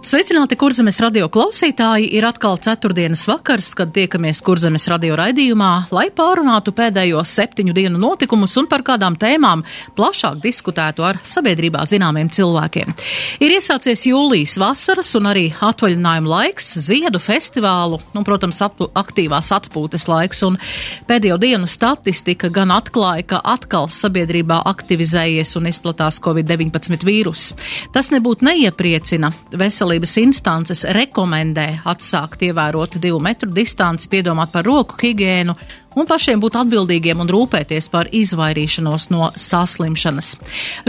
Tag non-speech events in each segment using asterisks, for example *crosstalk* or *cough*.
Sveicināti, kurzemes radio klausītāji! Ir atkal ceturtdienas vakars, kad tiekamies kurzemes radio raidījumā, lai pārunātu pēdējo septiņu dienu notikumus un par kādām tēmām plašāk diskutētu ar sabiedrībā zināmiem cilvēkiem. Ir iesācies jūlijas vasaras un arī atvaļinājuma laiks, ziedu festivālu, un, protams, aptu, aktīvās atpūtas laiks, un pēdējo dienu statistika gan atklāja, ka atkal sabiedrībā aktivizējies un izplatās Covid-19 vīrus. Tas nebūtu neiepriecina veselību veselības instances rekomendē atsākt ievērot divu metru distanci, piedomāt par roku higiēnu un pašiem būt atbildīgiem un rūpēties par izvairīšanos no saslimšanas.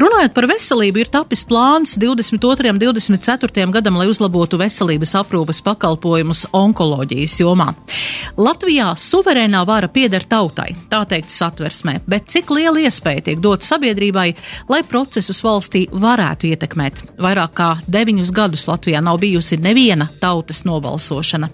Runājot par veselību, ir tapis plāns 22. un 24. gadam, lai uzlabotu veselības aprūpes pakalpojumus onkoloģijas jomā. Latvijā suverēnā vara pieder tautai, tā teikt satversmē, bet cik liela iespēja tiek dot sabiedrībai, lai procesus valstī varētu ietekmēt? Vairāk kā deviņus gadus Latvijā nav bijusi neviena tautas nobalsošana.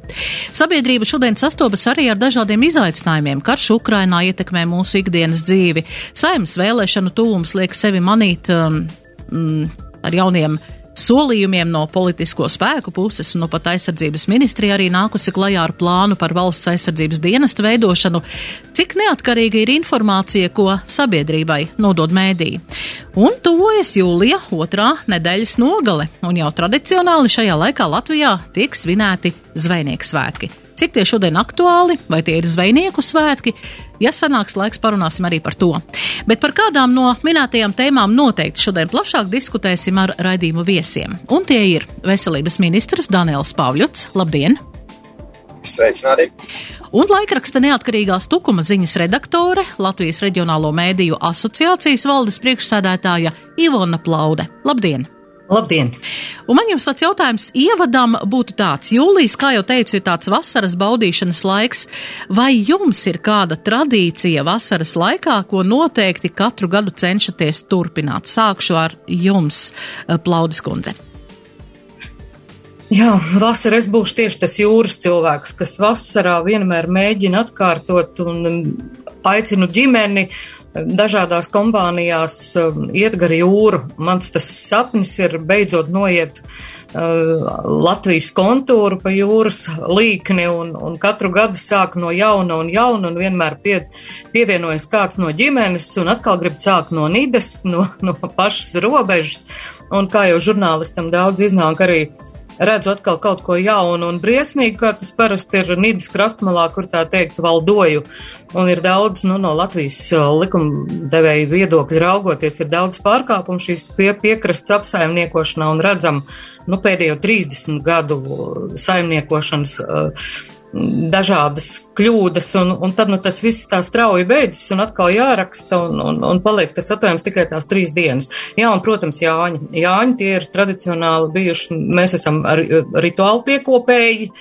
Sabiedrība šodien sastopas arī ar dažādiem izaicinājumiem jautājumiem. Karš Ukrainā ietekmē mūsu ikdienas dzīvi. Saimnes vēlēšanu tūms liek sevi manīt um, mm, ar jauniem solījumiem no politisko spēku puses, un no pat aizsardzības ministrija arī nākusi klajā ar plānu par valsts aizsardzības dienestu veidošanu, cik neatkarīga ir informācija, ko sabiedrībai nodod mēdī. Un tuvojas jūlija otrā nedēļas nogale, un jau tradicionāli šajā laikā Latvijā tiek svinēti zvejnieku svētki. Cik tie šodien aktuāli, vai tie ir zvejnieku svētki? Ja sanāks laiks, parunāsim arī par to. Bet par kādām no minētajām tēmām noteikti šodien plašāk diskutēsim ar raidījumu viesiem. Un tie ir veselības ministrs Daniels Pāvļots. Labdien! Sveicināti! Un laikraksta neatkarīgās tukuma ziņas redaktore, Latvijas Reģionālo mēdīju asociācijas valdes priekšsēdētāja Ivona Plaude. Labdien! Labdien! Un man jums tāds jautājums ievadam būtu tāds. Jūlijas, kā jau teicu, ir tāds vasaras baudīšanas laiks. Vai jums ir kāda tradīcija vasaras laikā, ko noteikti katru gadu cenšaties turpināt? Sākšu ar jums, eh, Plaudis kundze. Jā, vasarā es būšu tieši tas jūras cilvēks, kas vasarā vienmēr mēģina atkārtot un aicinu ģimeni dažādās kompānijās um, iet gar jūru. Mans tas sapnis ir beidzot noiet uh, Latvijas kontūru pa jūras līkni un, un katru gadu sāk no jauna un jauna un vienmēr pie, pievienojas kāds no ģimenes un atkal grib sākt no nides, no, no pašas robežas. Un kā jau žurnālistam daudz iznāk arī redzu atkal kaut ko jaunu un briesmīgu, kā tas parasti ir Nīdas krastmalā, kur tā teikt valdoju. Un ir daudz, nu, no Latvijas uh, likumdevēju viedokļa raugoties, ir daudz pārkāpumu šīs pie, piekrasts apsaimniekošanā un redzam, nu, pēdējo 30 gadu saimniekošanas. Uh, dažādas kļūdas, un, un tad nu, tas viss tā strauji beidzas, un atkal jāraksta, un, un, un paliek tas atvainojums tikai tās trīs dienas. Jā, un, protams, Jāņi. Jāņi tie ir tradicionāli bijuši, mēs esam ar, rituāli piekopēji.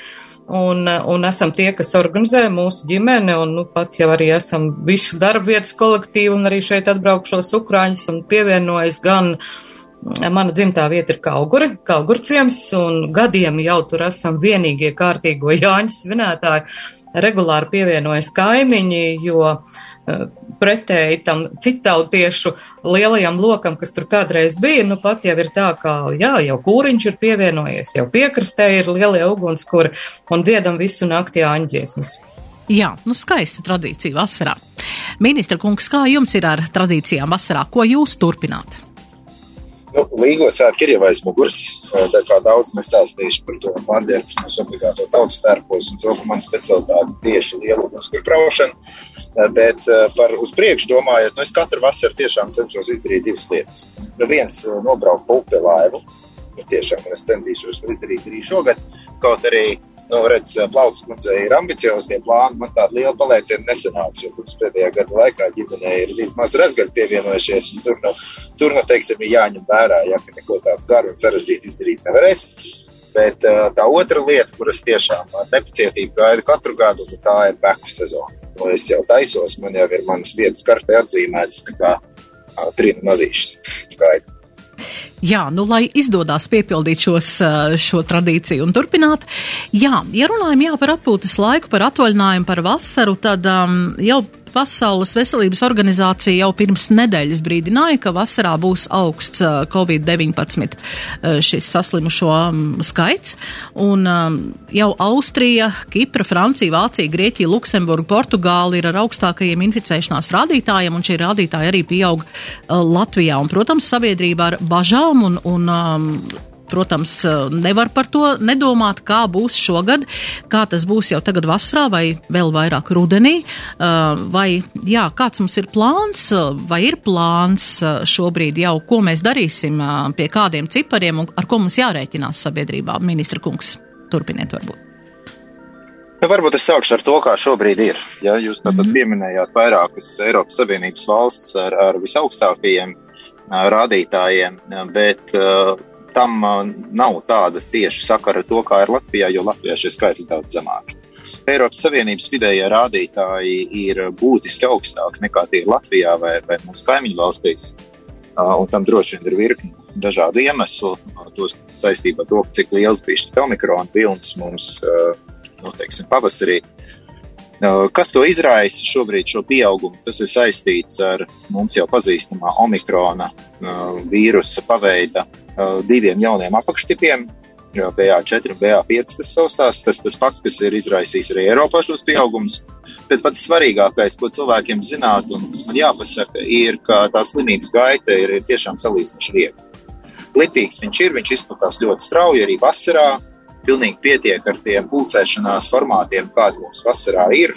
Un, un esam tie, kas organizē mūsu ģimeni, un nu, pat jau arī esam visu darba vietas kolektīvu, un arī šeit atbraukšos ukrāņus un pievienojas gan uh, Mana dzimtā vieta ir Kauguri, Kaugurciems, un gadiem jau tur esam vienīgie kārtīgo Jāņu svinētāji. Regulāri pievienojas kaimiņi, jo pretēji tam citautiešu lielajam lokam, kas tur kādreiz bija, nu pat jau ir tā, ka, jā, jau kūriņš ir pievienojies, jau piekrastē ir lielie ugunskuri un dziedam visu nakti āņģiesmas. Jā, nu skaista tradīcija vasarā. Ministra kungs, kā jums ir ar tradīcijām vasarā? Ko jūs turpināt? Nu, Līgo svētki ir jau aiz muguras. Tā kā daudz nestāstīšu par to pārģērbšanos, obligāto tautas tērpos un to, ka man specialitāte tieši liela ugunskura kraušana. Bet par uz priekšu domājot, nu es katru vasaru tiešām cenšos izdarīt divas lietas. Nu, viens nobraukt pupi laivu. Nu, tiešām es centīšos to izdarīt arī šogad. Kaut arī Nu, redz, Plauts kundze ir ambiciozi tie plāni, man tāda liela palieciena nesanāks, jo pirms pēdējā gada laikā ģimenē ir divi mazi razgaļi pievienojušies, tur, nu, tur, nu, teiksim, ir jāņem vērā, ja, ka neko tādu garu un sarežģītu izdarīt nevarēs. Bet tā otra lieta, kuras tiešām ar nepacietību gaidu katru gadu, nu, tā ir beku sezona. Nu, es jau taisos, man jau ir manas vietas kartē atzīmētas, tā kā trījus mazīšus gaida. Jā, nu, lai izdodas piepildīt šos, šo tradīciju un turpināt. Jā, ja runājam jā, par atpūtas laiku, par atvaļinājumu, par vasaru, tad um, jau Pasaules veselības organizācija jau pirms nedēļas brīdināja, ka vasarā būs augsts Covid-19 šis saslimušo skaits. Un jau Austrija, Kipra, Francija, Vācija, Grieķija, Luksemburga, Portugāla ir ar augstākajiem inficēšanās rādītājiem, un šie rādītāji arī pieaug Latvijā. Un, protams, sabiedrība ar bažām un, un Protams, nevar par to nedomāt, kā būs šogad, kā tas būs jau tagad vasarā vai vēl vairāk rudenī, vai jā, kāds mums ir plāns, vai ir plāns šobrīd jau, ko mēs darīsim, pie kādiem cipariem un ar ko mums jārēķinās sabiedrībā. Ministra kungs, turpiniet varbūt. Nu, varbūt es sākšu ar to, kā šobrīd ir. Ja, jūs tātad mm -hmm. pieminējāt vairākas Eiropas Savienības valsts ar, ar visaugstākajiem rādītājiem, bet tam nav tāda tieši sakara ar to, kā ir Latvijā, jo Latvijā šie skaitļi daudz zemāki. Eiropas Savienības vidējie rādītāji ir būtiski augstāki nekā tie ir Latvijā vai, vai mūsu kaimiņu valstīs. Un tam droši vien ir virkni dažādu iemeslu, tos saistībā ar to, cik liels bija šis omikrona vilnis mums nu, teiksim, pavasarī. Kas to izraisa šobrīd, šo pieaugumu? Tas ir saistīts ar mums jau pazīstamā omikrona vīrusa paveida diviem jauniem apakštipiem. BA4 un BA5 tas saustās, tas tas pats, kas ir izraisījis arī Eiropā šos pieaugumus. Bet pats svarīgākais, ko cilvēkiem zināt, un kas man jāpasaka, ir, ka tā slimības gaita ir, ir tiešām salīdzinoši viegla. Litīgs viņš ir, viņš izplatās ļoti strauji arī vasarā. Pilnīgi pietiek ar tiem pulcēšanās formātiem, kādi mums vasarā ir,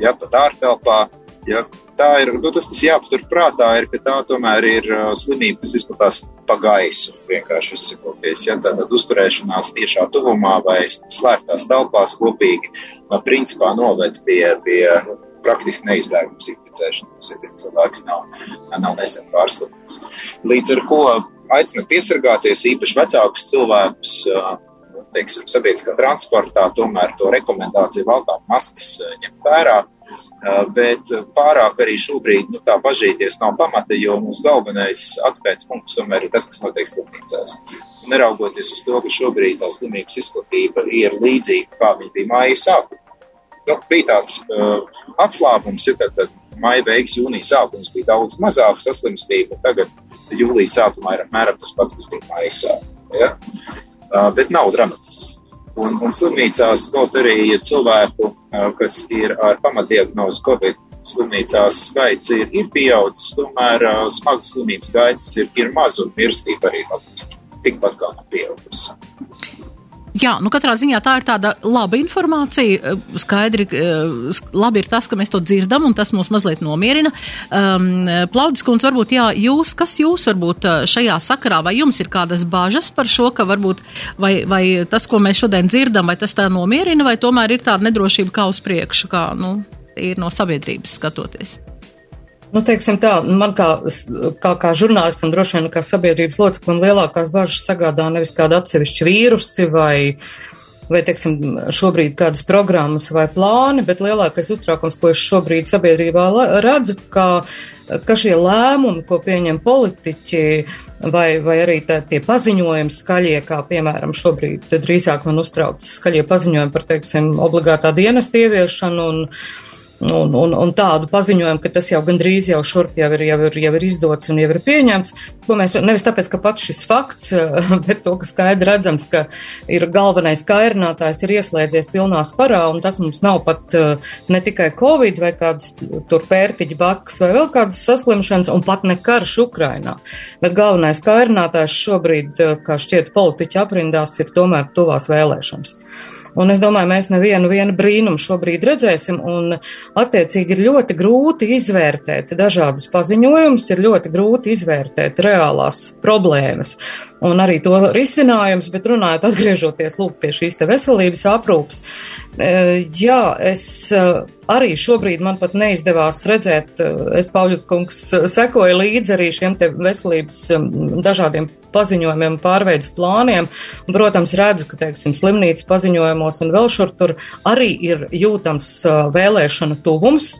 ja pat ārtelpā. Ja, tā ir, nu, tas, kas jāpatur prātā, ir, ka tā tomēr ir uh, slimība, kas izplatās pa gaisu, vienkārši izsakoties. Ja, tātad uzturēšanās tiešā tuvumā vai slēgtās telpās kopīgi, no principā noved pie, pie nu, praktiski neizbēgamas inficēšanas, ja viens cilvēks nav, nav nesen pārslimts. Līdz ar ko aicina piesargāties īpaši vecākus cilvēkus, nu, teiksim, sabiedriskā transportā, tomēr to rekomendāciju valkāt maskas ņemt vērā bet pārāk arī šobrīd nu, tā bažīties nav pamata, jo mūsu galvenais atskaites punkts tomēr ir tas, kas notiek slimnīcās. Neraugoties uz to, ka šobrīd tā slimības izplatība ir līdzīga, kā viņa bija māja sākumā. Nu, bija tāds uh, atslābums, ja tad, tad maija beigas, jūnija sākums bija daudz mazāk saslimstība, un tagad jūlijas sākumā ir apmēram tas pats, kas bija māja sākumā. Ja? Uh, bet nav dramatiski. Un, un slimnīcās kaut arī cilvēku, kas ir ar pamatdiagnozu Covid, slimnīcās skaits ir, ir pieaudzis, tomēr smagas slimības gaitas ir, ir maz un mirstība arī faktiski tikpat kā pieaugusi. Jā, nu katrā ziņā tā ir tāda laba informācija. Skaidri, labi ir tas, ka mēs to dzirdam, un tas mūs mazliet nomierina. Um, Plaudis kundze, varbūt, jā, jūs, kas jūs varbūt šajā sakarā, vai jums ir kādas bažas par šo, ka varbūt, vai, vai tas, ko mēs šodien dzirdam, vai tas tā nomierina, vai tomēr ir tāda nedrošība kā uz priekšu, kā, nu, ir no sabiedrības skatoties? Nu, teiksim tā, man kā, kā, kā žurnālistam, droši vien kā sabiedrības loceklim lielākās bažas sagādā nevis kāda atsevišķa vīrusi vai, vai, teiksim, šobrīd kādas programmas vai plāni, bet lielākais uztraukums, ko es šobrīd sabiedrībā redzu, ka, ka šie lēmumi, ko pieņem politiķi, vai, vai arī tā, tie paziņojumi skaļie, kā piemēram šobrīd drīzāk man uztrauc skaļie paziņojumi par, teiksim, obligātā dienesta ieviešanu un, un, un, un tādu paziņojumu, ka tas jau gandrīz jau šurp jau ir, jau ir, jau ir izdots un jau ir pieņemts, ko mēs nevis tāpēc, ka pats šis fakts, *laughs* bet to, ka skaidri redzams, ka ir galvenais kairinātājs ir ieslēdzies pilnā sparā, un tas mums nav pat eh, ne tikai covid vai kādas tur pērtiķi bakas vai vēl kādas saslimšanas, un pat ne karš Ukrainā. Bet galvenais kairinātājs šobrīd, eh, kā šķiet politiķi aprindās, ir tomēr tuvās vēlēšanas. Un es domāju, mēs nevienu vienu brīnumu šobrīd redzēsim, un attiecīgi ir ļoti grūti izvērtēt dažādus paziņojumus, ir ļoti grūti izvērtēt reālās problēmas un arī to risinājums, bet runājot, atgriežoties lūk pie šīs veselības aprūpas, e, jā, es e, arī šobrīd man pat neizdevās redzēt, e, es Pauļu kungs sekoju līdzi arī šiem te veselības dažādiem paziņojumiem, pārveidas plāniem, un, protams, redzu, ka, teiksim, slimnīcas paziņojumos un vēl šur tur arī ir jūtams vēlēšana tuvums.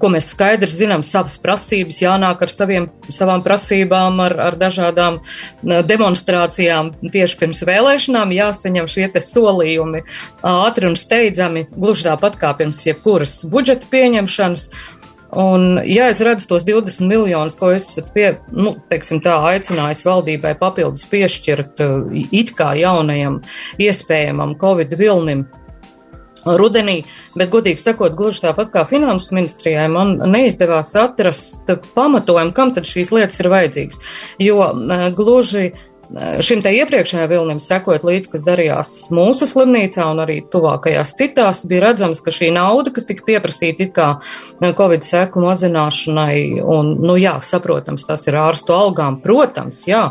Ko mēs skaidri zinām, savas prasības, jānāk ar saviem, savām prasībām, ar, ar dažādām demonstrācijām tieši pirms vēlēšanām, jāsaņem šie te solījumi ātri un steidzami, gluži tāpat kā pirms jebkuras budžeta pieņemšanas. Un, ja es redzu tos 20 miljonus, ko es pie, nu, tā, aicinājis valdībai papildus piešķirt it kā jaunajam iespējamam Covid vilnim, rudenī, bet, godīgi sakot, gluži tāpat kā finanses ministrijai, man neizdevās atrast pamatojumu, kam tad šīs lietas ir vajadzīgas. Jo gluži šim te iepriekšējā vilnim sekot līdzi, kas darījās mūsu slimnīcā un arī tuvākajās citās, bija redzams, ka šī nauda, kas tika pieprasīta it kā Covid seku mazināšanai, un, nu jā, saprotams, tas ir ārstu algām, protams, jā,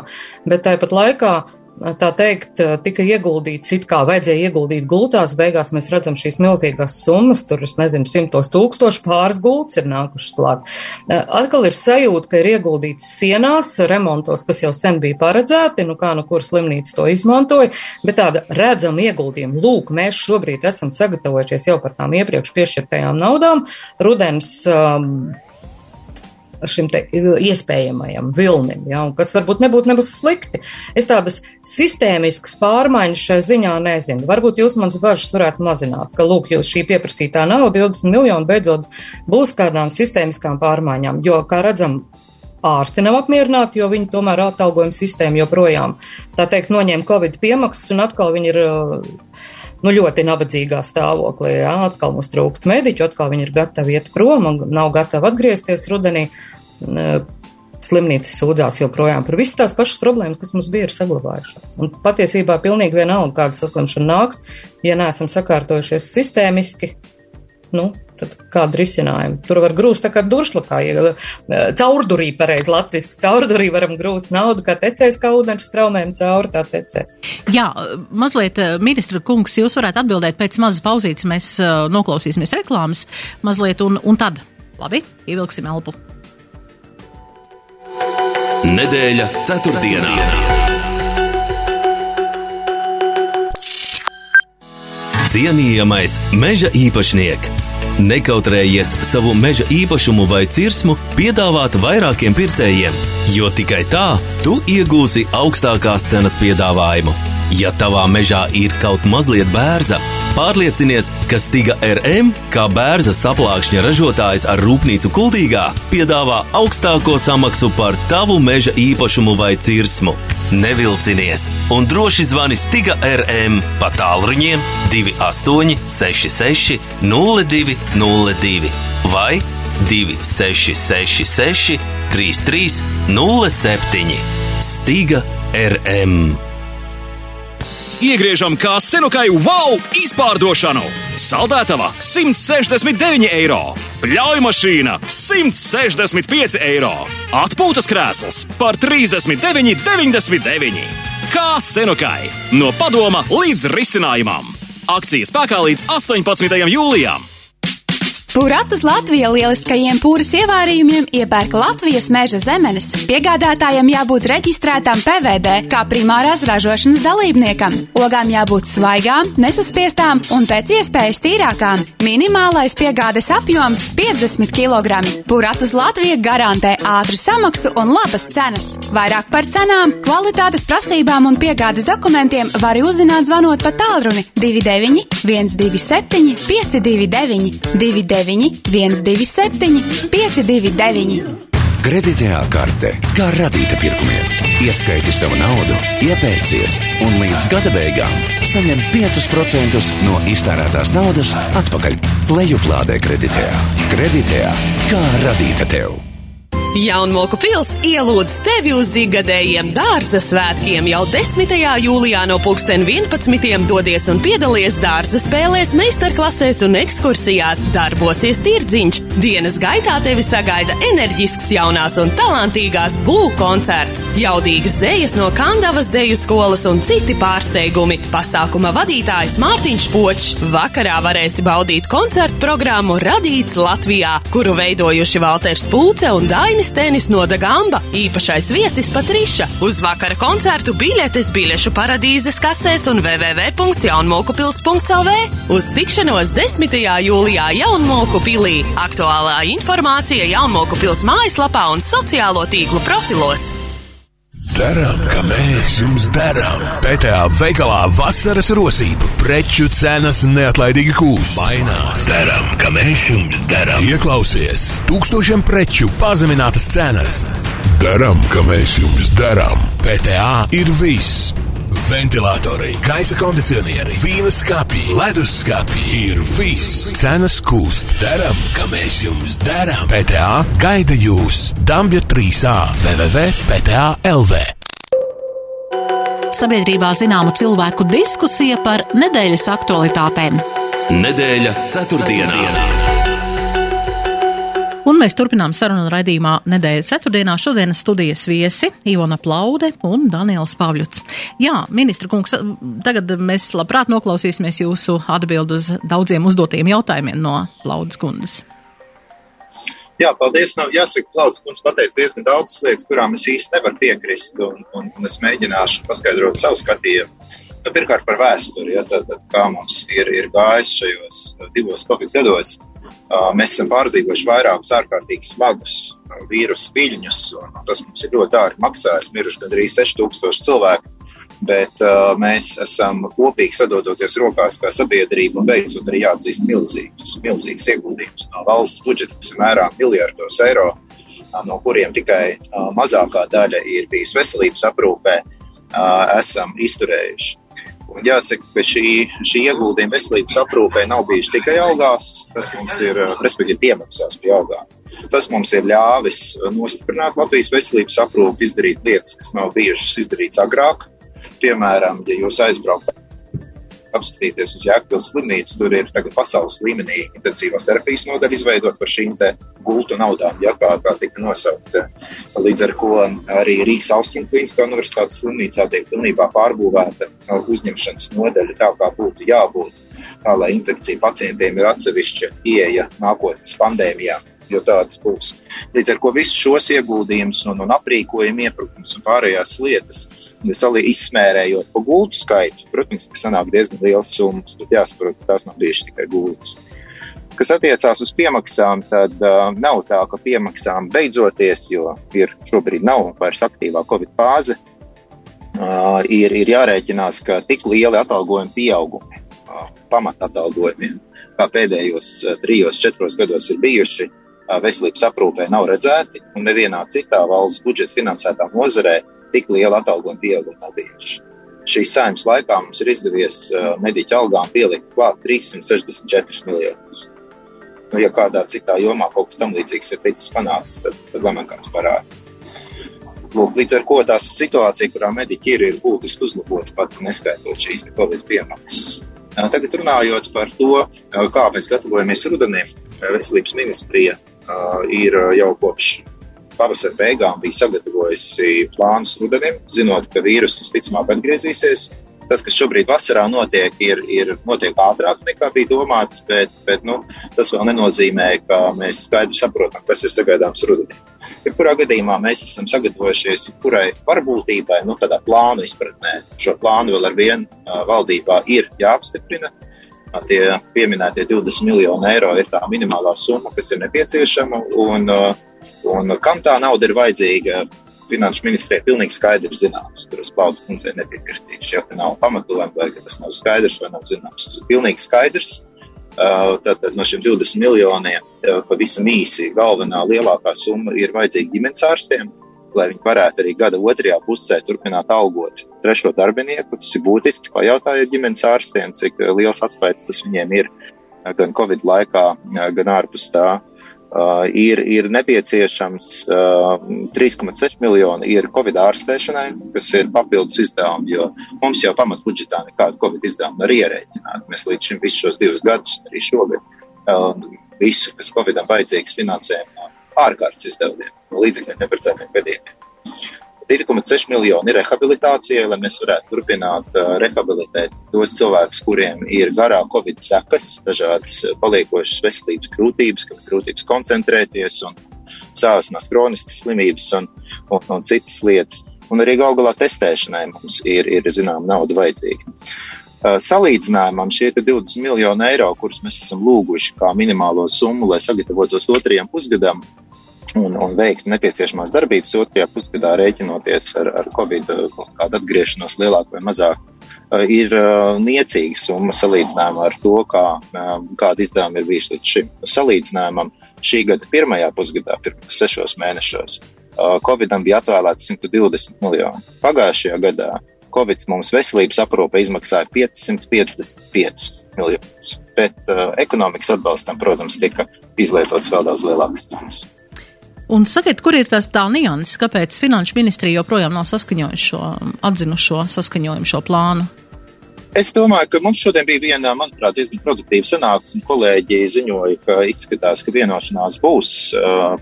bet tāpat laikā tā teikt, tika ieguldīts, it kā vajadzēja ieguldīt gultās, beigās mēs redzam šīs milzīgās summas, tur, es nezinu, simtos tūkstoši pāris gultas ir nākušas klāt. Atkal ir sajūta, ka ir ieguldīts sienās, remontos, kas jau sen bija paredzēti, nu kā nu kur slimnīca to izmantoja, bet tāda redzama ieguldījuma. Lūk, mēs šobrīd esam sagatavojušies jau par tām iepriekš piešķirtajām naudām. Rudens um, šim iespējamajam vilnim, ja, kas varbūt nebūtu nebūs slikti. Es tādas sistēmiskas pārmaiņas šai ziņā nezinu. Varbūt jūs manas bažas varētu mazināt, ka, lūk, jūs šī pieprasītā nauda, 20 miljoni, beidzot būs kādām sistēmiskām pārmaiņām, jo, kā redzam, ārsti nav apmierināti, jo viņi tomēr atalgojuma sistēma joprojām, tā teikt, noņēma Covid piemaksas un atkal viņi ir nu, ļoti nabadzīgā stāvoklī. Jā. Atkal mums trūkst mediķu, atkal viņi ir gatavi iet prom un nav gatavi atgriezties rudenī. Slimnīcas sūdzās joprojām par visas tās pašas problēmas, kas mums bija saglabājušās. Un patiesībā pilnīgi vienalga, kāda saslimšana nāks, ja neesam sakārtojušies sistēmiski, nu, tad kāda risinājuma? Tur var grūst tā kā duršlakā, ja caurdurī pareizi latviski, caurdurī varam grūst naudu, kā tecēs, kā ūdens straumēm cauri, tā tecēs. Jā, mazliet, ministra kungs, jūs varētu atbildēt pēc mazas pauzītes, mēs noklausīsimies reklāmas mazliet un, un tad, labi, ievilksim elpu. Nedēļa ceturtdienā. Cienījamais meža īpašnieks! Nekautrējies savu meža īpašumu vai cirsmu piedāvāt vairākiem pircējiem, jo tikai tā tu iegūsi augstākās cenas piedāvājumu. Ja tavā mežā ir kaut mazliet bērza, pārliecinies, ka Stiga RM, kā bērza saplākšņa ražotājs ar rūpnīcu Kuldīgā, piedāvā augstāko samaksu par tavu meža īpašumu vai cirsmu. Nevilcinies un droši zvani Stiga RM pa tālruņiem 2866 0202 vai 2666 3307 Stiga RM. Iegriežam kā senukai wow izpārdošanu! Saldētava 169 eiro, pļauju mašīna 165 eiro, atpūtas krēsls par 39,99. Kā senukai! No padoma līdz risinājumam! Akcijas spēkā līdz 18. jūlijam! Puratus Latvija lieliskajiem pūras ievārījumiem iepērk Latvijas meža zemenes. Piegādātājam jābūt reģistrētam PVD kā primārās ražošanas dalībniekam. Ogām jābūt svaigām, nesaspiestām un pēc iespējas tīrākām. Minimālais piegādes apjoms - 50 kg. Puratus Latvija garantē ātru samaksu un labas cenas. Vairāk par cenām, kvalitātes prasībām un piegādes dokumentiem var uzzināt zvanot pa tālruni 29 127 529 29. 127, 529. Kreditējā karte kā radīta pirkumiem. Ieskaiti savu naudu, iepērcies un līdz gada beigām saņem 5% no iztērētās naudas atpakaļ. Lejuplādē kreditējā. Kreditējā kā radīta tev. Jaunmoku pils ielūdz tevi uz zigadējiem dārza svētkiem jau 10. jūlijā no 2011. dodies un piedalies dārza spēlēs, meistarklasēs un ekskursijās, darbosies tirdziņš. Dienas gaitā tevi sagaida enerģisks jaunās un talantīgās būvniecības koncerts, jaudīgas dejas no Kandavas deju skolas un citi pārsteigumi. Pasākuma vadītājs Mārtiņš Počs. Vakarā varēsi baudīt koncertu programmu Radīts Latvijā, kuru veidojuši Valters Pūce un Daina. Dainis Tēnis no Dagamba, īpašais viesis Patriša. Uz vakara koncertu biļetes biļešu paradīzes kasēs un www.jaunmokupils.lv. Uz tikšanos 10. jūlijā Jaunmoku pilī. Aktuālā informācija Jaunmoku pils mājaslapā un sociālo tīklu profilos. Darām, kā mēs jums darām. PTA veikalā vasaras rosība, preču cenas neatlaidīgi kūst. Mainās. Darām, kā mēs jums darām. Ieklausies, tūkstošiem preču pazeminātas cenas. Darām, kā mēs jums darām. PTA ir viss. Ventilatori, gaisa kondicionieri, vīna skāpji, ledus skāpji ir viss. Cenas kūst. Darām, kā mēs jums darām. PTA gaida jūs. Dambja 3A www.pta.lv. Sabiedrībā zināma cilvēku diskusija par nedēļas aktualitātēm. Nedēļa ceturtdienā. Un mēs turpinām sarunu raidījumā nedēļas ceturtdienā. Šodienas studijas viesi Ivona Plaude un Daniels Pavļuts. Jā, ministra kungs, tagad mēs labprāt noklausīsimies jūsu atbildu uz daudziem uzdotiem jautājumiem no Plaudas kundas. Jā, paldies. Nav jāsaka, Plauds kundze pateica diezgan daudzas lietas, kurām es īsti nevaru piekrist, un, un, un es mēģināšu paskaidrot savu skatījumu. Nu, pirmkārt par vēsturi, ja, tad, tad kā mums ir, ir gājis šajos divos Covid gados. Uh, mēs esam pārdzīvojuši vairākus ārkārtīgi smagus uh, vīrusu viļņus, un tas mums ir ļoti dārgi maksājis. Miruši gandrīz 6000 cilvēku, bet uh, mēs esam kopīgi sadodoties rokās kā sabiedrība un beidzot arī jāatzīst milzīgus, milzīgus ieguldījumus no valsts budžeta, kas ir mērā miljardos eiro, uh, no kuriem tikai uh, mazākā daļa ir bijusi veselības aprūpē, uh, esam izturējuši. Un jāsaka, ka šī, šī ieguldījuma veselības aprūpē nav bijuši tikai algās, tas mums ir, respektīvi, piemaksās pie algām. Tas mums ir ļāvis nostiprināt Latvijas veselības aprūpi, izdarīt lietas, kas nav bijušas izdarītas agrāk. Piemēram, ja jūs aizbraukat apskatīties uz Jēkabils slimnīcu, tur ir tagad pasaules līmenī intensīvās terapijas nodaļa izveidot par šīm te gultu naudām, ja kā, kā tika nosaukts. Līdz ar ko arī Rīgas Austrum Klīniskā universitātes slimnīcā tiek pilnībā pārbūvēta uzņemšanas nodaļa tā, kā būtu jābūt, tā lai infekcija pacientiem ir atsevišķa pieeja nākotnes pandēmijām jo tādas būs. Līdz ar to visus šos ieguldījumus un, un aprīkojumu iepirkums un pārējās lietas, salī izsmērējot pa gultu skaitu, protams, ka sanāk diezgan liels summas, bet jāsaprot, ka tās nav bijušas tikai gultas. Kas attiecās uz piemaksām, tad uh, nav tā, ka piemaksām beidzoties, jo ir šobrīd nav vairs aktīvā Covid fāze, uh, ir, ir jārēķinās, ka tik lieli atalgojumi pieaugumi uh, pamatatalgojumiem, kā pēdējos uh, trijos, četros gados ir bijuši, veselības aprūpē nav redzēti, un nevienā citā valsts budžeta finansētā nozarē tik liela atalgojuma pieauguma nav bijuši. Šīs saimnes laikā mums ir izdevies mediķu algām pielikt klāt 364 miljonus. Nu, ja kādā citā jomā kaut kas tam līdzīgs ir ticis panākts, tad, tad lemē kāds parāda. Lūk, līdz ar to tā situācija, kurā mediķi ir, ir būtiski uzlabota pat neskaitot šīs Covid piemaksas. Tagad runājot par to, kā mēs gatavojamies rudenim, veselības ministrija ir jau kopš pavasara beigām bija sagatavojusi plānus rudenim, zinot, ka vīruss visticamāk atgriezīsies. Tas, kas šobrīd vasarā notiek, ir, ir notiek ātrāk nekā bija domāts, bet, bet nu, tas vēl nenozīmē, ka mēs skaidri saprotam, kas ir sagaidāms rudenī. Jebkurā gadījumā mēs esam sagatavojušies jebkurai varbūtībai, nu, tādā plānu izpratnē. Šo plānu vēl ar vienu valdībā ir jāapstiprina. Tie pieminētie 20 miljoni eiro ir tā minimālā summa, kas ir nepieciešama. Un, un kam tā nauda ir vajadzīga, finanšu ministrijai pilnīgi skaidrs zināms. Tur es paudu kundzei nepiekritīšu, ja nav pamatojumi vai tas nav skaidrs vai nav zināms. Tas ir pilnīgi skaidrs. Tātad no šiem 20 miljoniem pavisam īsi galvenā lielākā summa ir vajadzīga ģimenes ārstiem, lai viņi varētu arī gada otrajā pusē turpināt algot trešo darbinieku. Tas ir būtiski. Pajautājiet ģimenes ārstiem, cik liels atspējas tas viņiem ir gan Covid laikā, gan ārpus tā. Uh, ir, ir nepieciešams uh, 3,6 miljoni ir Covid ārstēšanai, kas ir papildus izdevumi, jo mums jau pamatbudžetā nekādu Covid izdevumu var ierēķināt. Mēs līdz šim visus šos divus gadus, arī šogad, uh, visu, kas Covidam vajadzīgs, finansējam no ārkārtas izdevumiem, līdzekļiem neparedzētiem gadījumiem. 2,6 miljoni rehabilitācijai, lai mēs varētu turpināt uh, rehabilitēt tos cilvēkus, kuriem ir garā covid sekas, dažādas paliekošas veselības grūtības, grūtības koncentrēties un, sāsnās, kroniskas slimības un, un, un citas lietas. Un arī gal galā testēšanai mums ir, ir zinām, nauda vajadzīga. Uh, salīdzinājumam šie 20 miljoni eiro, kurus mēs esam lūguši kā minimālo summu, lai sagatavotos otrajam pusgadam, un, un veikt nepieciešamās darbības otrajā pusgadā, rēķinoties ar, ar Covid kādu atgriešanos lielāku vai mazāku, uh, ir uh, niecīga summa salīdzinājumā ar to, kā, kāda izdevuma ir bijuši līdz šim. Salīdzinājumam šī gada pirmajā pusgadā, pirmajos sešos mēnešos, Covidam bija atvēlēts 120 miljoni. Pagājušajā gadā Covid mums veselības aprūpe izmaksāja 555 miljonus, bet uh, ekonomikas atbalstam, protams, tika izlietots vēl daudz lielākas summas. Un sakiet, kur ir tās tā nianses, kāpēc Finanšu ministrija joprojām nav saskaņojuši šo, atzinušo saskaņojumu šo plānu? Es domāju, ka mums šodien bija viena, manuprāt, diezgan produktīva sanāksme. Kolēģi ziņoja, ka izskatās, ka vienošanās būs,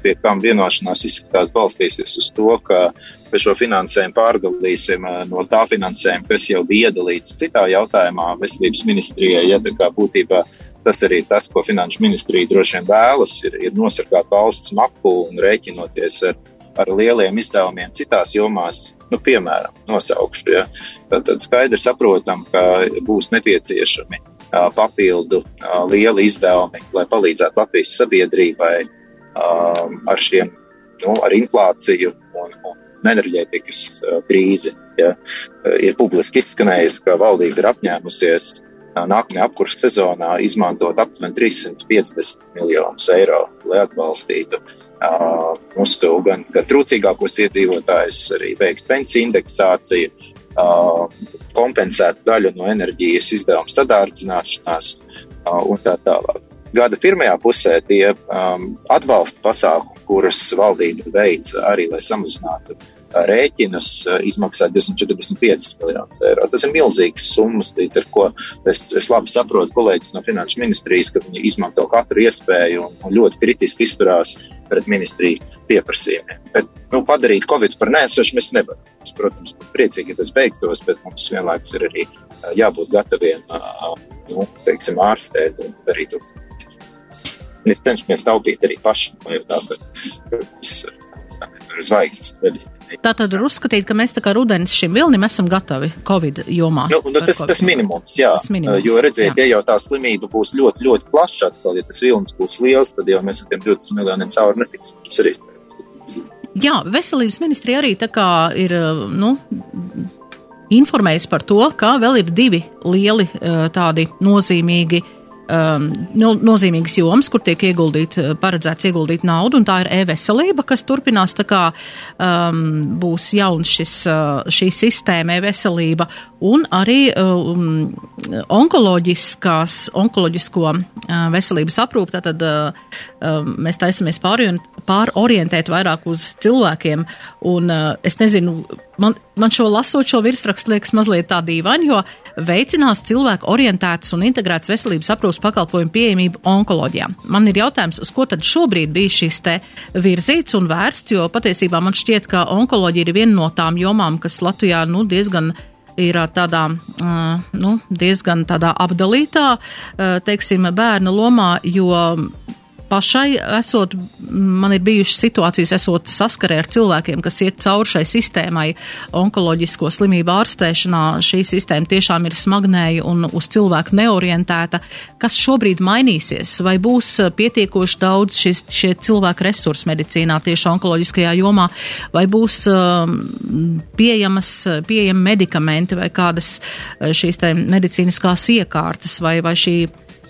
pie kam vienošanās izskatās balstīsies uz to, ka šo finansējumu pārdalīsim no tā finansējuma, kas jau bija iedalīts citā jautājumā veselības ministrijai, ja tā kā būtībā tas arī tas, ko Finanšu ministrija droši vien vēlas, ir, ir nosargāt valsts maku un rēķinoties ar, ar lieliem izdevumiem citās jomās. Nu, piemēram, nosaukšu, ja. tad, tad skaidri saprotam, ka būs nepieciešami uh, papildu uh, lieli izdevumi, lai palīdzētu Latvijas sabiedrībai uh, ar šiem, nu, ar inflāciju un, un enerģētikas krīzi. Ja. Ir publiski izskanējis, ka valdība ir apņēmusies nākamajā apkurss sezonā izmantot aptuveni 350 miljonus eiro, lai atbalstītu uh, mūsu gan, gan trūcīgākos iedzīvotājus, arī veikt pensiju indeksāciju, uh, kompensēt daļu no enerģijas izdevumu sadārdzināšanās uh, un tā tālāk. Gada pirmajā pusē tie um, atbalsta pasākumi, kurus valdība veica arī, lai samazinātu uh, rēķinus izmaksā 245 miljonus eiro. Tas ir milzīgs summas, līdz ar ko es, es labi saprotu kolēģis no Finanšu ministrijas, ka viņi izmanto katru iespēju un, un ļoti kritiski izturās pret ministriju pieprasījumiem. Bet nu, padarīt Covid par nēsošu mēs nevaram. Es, protams, būtu priecīgi, ja tas beigtos, bet mums vienlaikus ir arī jābūt gataviem nu, teiksim, ārstēt un darīt to. Mēs cenšamies taupīt arī paši, jo tā, ka viss zvaigznes. Tā tad var uzskatīt, ka mēs tā kā rudenis šim vilnim esam gatavi Covid jomā. Nu, nu, tas, tas minimums, jā. Tas minimums, jo redziet, jā. ja jau tā slimība būs ļoti, ļoti plaša atkal, ja tas vilnis būs liels, tad jau mēs ar tiem 20 miljoniem cauri netiksim. Tas ir iespējams. Jā, veselības ministrija arī tā kā ir, nu, informējis par to, ka vēl ir divi lieli tādi nozīmīgi um, nozīmīgas jomas, kur tiek ieguldīt, uh, paredzēts ieguldīt naudu, un tā ir e-veselība, kas turpinās tā kā um, būs jauns šis, uh, šī sistēma e-veselība, un arī um, onkoloģiskās, onkoloģisko uh, veselības aprūp, tātad um, mēs taisamies pārorientēt vairāk uz cilvēkiem, un uh, es nezinu, man, man šo lasot šo virsrakstu liekas mazliet tā dīvaini, jo veicinās cilvēku orientētas un integrētas veselības aprūpas pakalpojumu pieejamību onkoloģijā. Man ir jautājums, uz ko tad šobrīd bija šis te virzīts un vērsts, jo patiesībā man šķiet, ka onkoloģija ir viena no tām jomām, kas Latvijā nu, diezgan ir tādā, nu, diezgan tādā apdalītā, teiksim, bērna lomā, jo pašai esot, man ir bijušas situācijas, esot saskarē ar cilvēkiem, kas iet cauri šai sistēmai onkoloģisko slimību ārstēšanā. Šī sistēma tiešām ir smagnēja un uz cilvēku neorientēta. Kas šobrīd mainīsies? Vai būs pietiekoši daudz šis, šie cilvēku resursi medicīnā tieši onkoloģiskajā jomā? Vai būs um, pieejamas, pieejami medikamenti vai kādas uh, šīs medicīniskās iekārtas vai, vai šī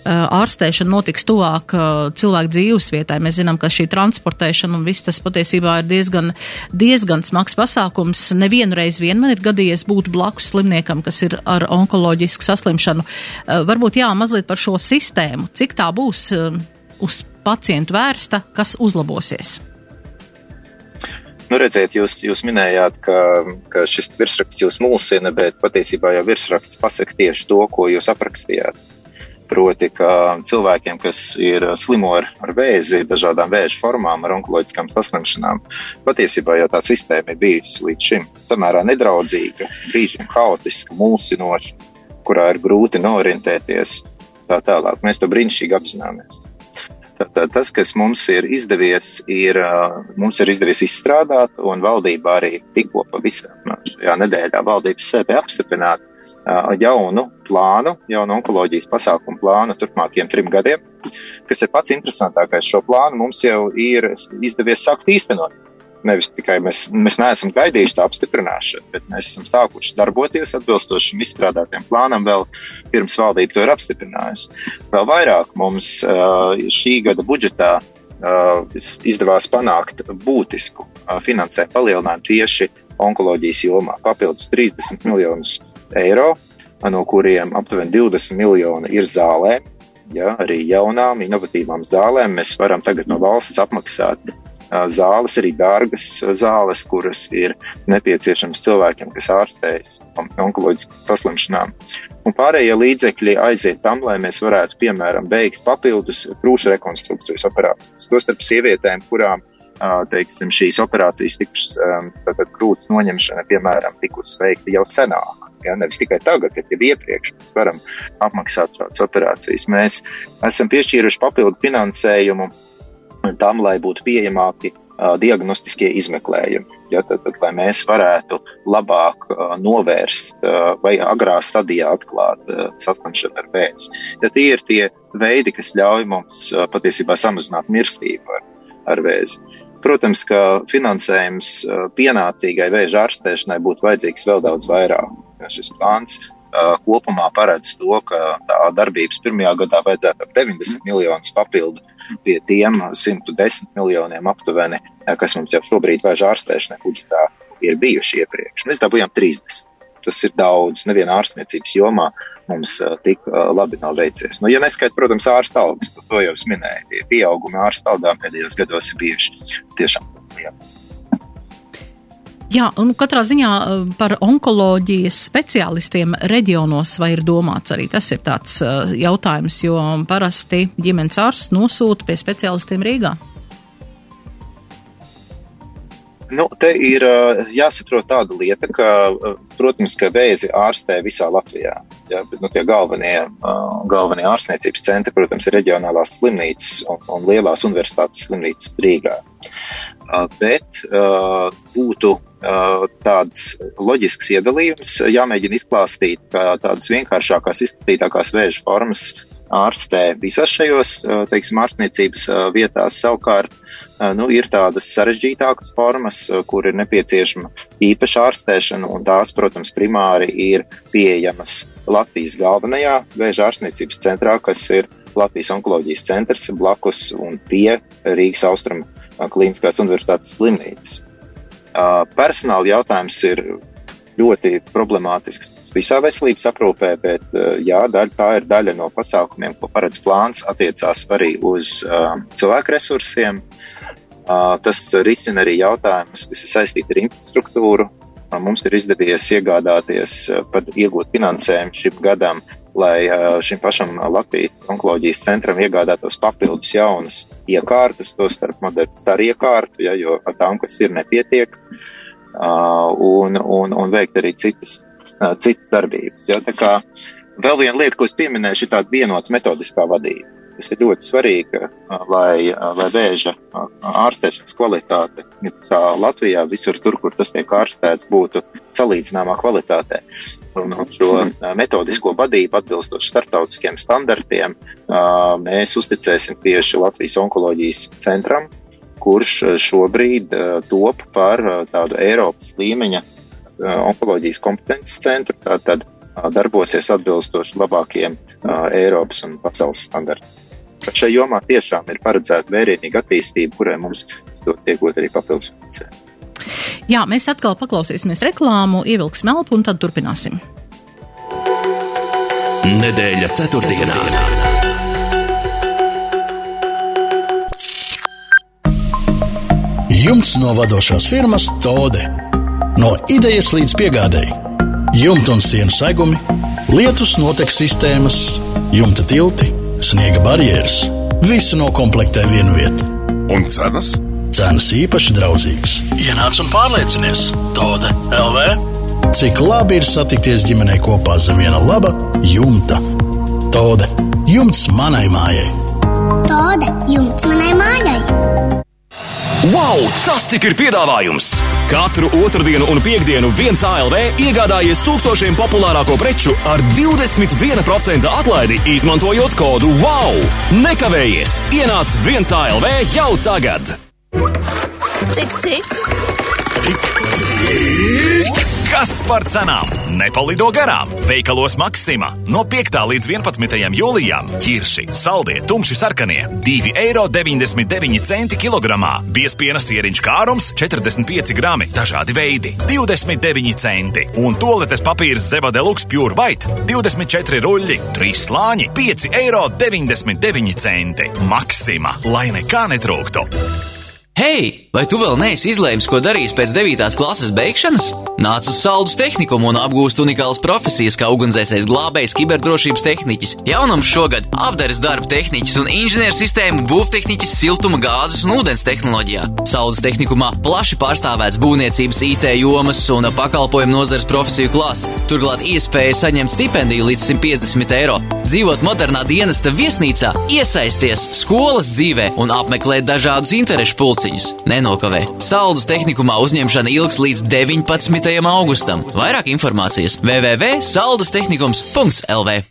ārstēšana notiks tuvāk cilvēku dzīvesvietai. Mēs zinām, ka šī transportēšana un viss tas patiesībā ir diezgan, diezgan smags pasākums. Nevienu reizi vien man ir gadījies būt blakus slimniekam, kas ir ar onkoloģisku saslimšanu. Varbūt jā, mazliet par šo sistēmu. Cik tā būs uz pacientu vērsta, kas uzlabosies? Nu, redziet, jūs, jūs minējāt, ka, ka šis virsraksts jūs mulsina, bet patiesībā jau virsraksts pasaka tieši to, ko jūs aprakstījāt. Proti, ka cilvēkiem, kas ir slimo ar, ar vēzi, dažādām vēža formām, ar onkoloģiskām saslimšanām, patiesībā jau tā sistēma ir bijusi līdz šim samērā nedraudzīga, brīžiem haotiska, mulsinoša, kurā ir grūti norientēties tā tālāk. Mēs to brīnišķīgi apzināmies. Tātad tas, kas mums ir izdevies, ir, mums ir izdevies izstrādāt, un valdība arī tikko pavisam šajā nedēļā valdības sēdē apstiprināt jaunu plānu, jaunu onkoloģijas pasākumu plānu turpmākiem trim gadiem, kas ir pats interesantākais. Šo plānu mums jau ir izdevies sākt īstenot. Nevis tikai mēs, mēs neesam gaidījuši tā apstiprināšanu, bet mēs esam sākuši darboties atbilstoši šim izstrādātiem plānam vēl pirms valdība to ir apstiprinājusi. Vēl vairāk mums šī gada budžetā izdevās panākt būtisku finansējumu palielinājumu tieši onkoloģijas jomā - papildus 30 miljonus eiro, no kuriem aptuveni 20 miljoni ir zālē. Ja, arī jaunām, inovatīvām zālēm mēs varam tagad no valsts apmaksāt zāles, arī dārgas zāles, kuras ir nepieciešamas cilvēkiem, kas ārstējas onkoloģiskām saslimšanām. Un pārējie līdzekļi aiziet tam, lai mēs varētu, piemēram, veikt papildus krūšu rekonstrukcijas operācijas. Tostarp sievietēm, kurām teiksim, šīs operācijas tikušas, tātad krūts noņemšana, piemēram, tikusi veikta jau senāk. Ja, nevis tikai tagad, bet jau iepriekš mēs varam apmaksāt šādas operācijas. Mēs esam piešķīruši papildu finansējumu tam, lai būtu pieejamāki uh, diagnostiskie izmeklējumi. Ja, tad, tad, lai mēs varētu labāk uh, novērst uh, vai agrā stadijā atklāt uh, saslimšanu ar vēzi. Ja tie ir tie veidi, kas ļauj mums uh, patiesībā samazināt mirstību ar, ar vēzi. Protams, ka finansējums pienācīgai vēža ārstēšanai būtu vajadzīgs vēl daudz vairāk. Šis plāns uh, kopumā paredz to, ka tā darbības pirmajā gadā vajadzētu ap 90 miljonus papildu pie tiem 110 miljoniem aptuveni, eh, kas mums jau šobrīd vajag ārstēšanai budžetā, ir bijuši iepriekš. Mēs dabūjām 30. Tas ir daudz, nevienā ārstniecības jomā mums uh, tik uh, labi nav veicies. Nu, ja neskait, protams, ārsta algas, par to jau es minēju, tie pieaugumi ārsta algām pēdējos gados ir bijuši tiešām lieli. Jā, un katrā ziņā eh, par onkoloģijas speciālistiem reģionos vai ir domāts arī tas ir tāds eh, jautājums, jo parasti ģimenes ārsts nosūta pie speciālistiem Rīgā. Nu, te ir eh, jāsaprot tāda lieta, ka, protams, ka vēzi ārstē visā Latvijā. Ja, bet, nu, tie galvenie, galvenie ārstniecības centri, protams, ir reģionālās slimnīcas un, un lielās universitātes slimnīcas Rīgā. Bet būtu tāds loģisks iedalījums jāmēģina izklāstīt, ka tādas vienkāršākās, izplatītākās vēža formas ārstē visās šajos, teiksim, ārstniecības vietās savukārt. Nu, ir tādas sarežģītākas formas, kur ir nepieciešama īpaša ārstēšana, un tās, protams, primāri ir pieejamas Latvijas galvenajā vēža ārstniecības centrā, kas ir Latvijas onkoloģijas centrs blakus un pie Rīgas austrumu Kliniskās universitātes slimnīcas. Personāla jautājums ir ļoti problemātisks visā veselības aprūpē, bet jā, daļa, tā ir daļa no pasākumiem, ko paredz plāns, attiecās arī uz uh, cilvēku resursiem. Uh, tas risina arī jautājumus, kas ir saistīti ar infrastruktūru. Uh, mums ir izdevies iegādāties, uh, pat iegūt finansējumu šim gadam lai šim pašam Latvijas onkoloģijas centram iegādātos papildus jaunas iekārtas, to starp modernu staru iekārtu, ja, jo ar tām, kas ir, nepietiek, un, un, un veikt arī citas, citas darbības. Ja, tā kā vēl viena lieta, ko es pieminēju, ir tāda vienota metodiskā vadība. Tas ir ļoti svarīgi, lai, lai vēža ārstēšanas kvalitāte Latvijā, visur tur, kur tas tiek ārstēts, būtu salīdzināmā kvalitātē. Un, un šo metodisko vadību atbilstoši starptautiskiem standartiem mēs uzticēsim tieši Latvijas onkoloģijas centram, kurš šobrīd top par tādu Eiropas līmeņa onkoloģijas kompetences centru. Tātad darbosies atbilstoši labākiem Eiropas un pasaules standartiem šai jomā tiešām ir paredzēta vērīga attīstība, kurai mums dots iegūt arī papildus finansējumu. Jā, mēs atkal paklausīsimies reklāmu, ievilksim elpu un tad turpināsim. Nedēļa ceturtdienā. Jumts no vadošās firmas Tode. No idejas līdz piegādēji. Jumta un sienu segumi, lietus noteks sistēmas, jumta tilti sniega barjeras. Visu noklāpē vienu vietu. Un cenas? Cenas īpaši draudzīgas. Ienāc un pārliecinies, Toda LV. Cik labi ir satikties ģimenei kopā zem viena laba jumta. Tode, jumts manai mājai. Tode jumts manai mājai! Wow! Tas tik ir piedāvājums! Katru otrdienu un piekdienu viens ALV iegādājies tūkstošiem populārāko preču ar 21% atlaidi, izmantojot kodu WOW! Nekavējies! Ienāc viens ALV jau tagad! Cik, cik? Kas par cenām? Nepalido garām! Veikalos Maksima no 5. līdz 11. jūlijam ķirši, saldie, tumši sarkanie - 2,99 eiro kilogramā, biespiena sieriņš kārums - 45 grami, dažādi veidi - 29 centi, un toaletes papīrs Zeva Deluxe Pure White - 24 ruļļi, 3 slāņi - 5,99 eiro. Maksima, lai nekā netrūktu! Hei, vai tu vēl neesi izlēmis, ko darīs pēc 9. klases beigšanas? Nāc uz saldus tehnikumu un apgūst unikālas profesijas, kā ugunsdzēsējs glābējs, kiberdrošības tehniķis, jaunums šogad apdares darba tehniķis un inženiersistēmu būvtehniķis siltuma, gāzes un ūdens tehnoloģijā. Saules tehnikumā plaši pārstāvēts būvniecības, IT jomas un pakalpojumu nozares profesiju klāsts. Turklāt iespēja saņemt stipendiju līdz 150 eiro, dzīvot modernā dienesta viesnīcā, iesaisties skolas dzīvē un apmeklēt dažādus interešu pulciņus. Nenokavē. Saldus tehnikumā uzņemšana ilgs līdz 19. augustam. Vairāk informācijas www.saldustehnikums.lv